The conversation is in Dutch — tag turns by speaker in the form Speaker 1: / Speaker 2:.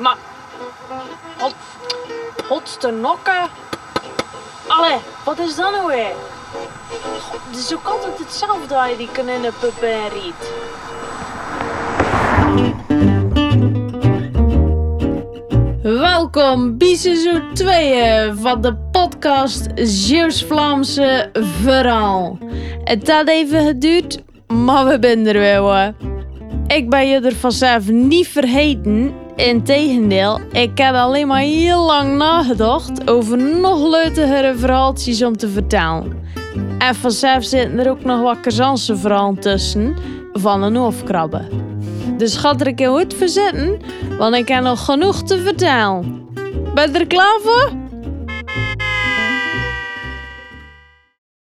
Speaker 1: Maar... Pot... Potsternokken? Allee, wat is dat nou weer? Het is ook altijd hetzelfde als die kaninenpuppen riet. Welkom bij seizoen 2 van de podcast Zeeuws-Vlaamse Verhaal. Het had even geduurd, maar we zijn er weer. Ik ben je er vanzelf niet vergeten. Integendeel, ik heb alleen maar heel lang nagedacht over nog leutigere verhaaltjes om te vertellen. En vanzelf zitten er ook nog wat Kazanse verhalen tussen van een hoofdkrabbe. Dus ga er een keer goed voor zitten, want ik heb nog genoeg te vertellen. Ben je er klaar voor?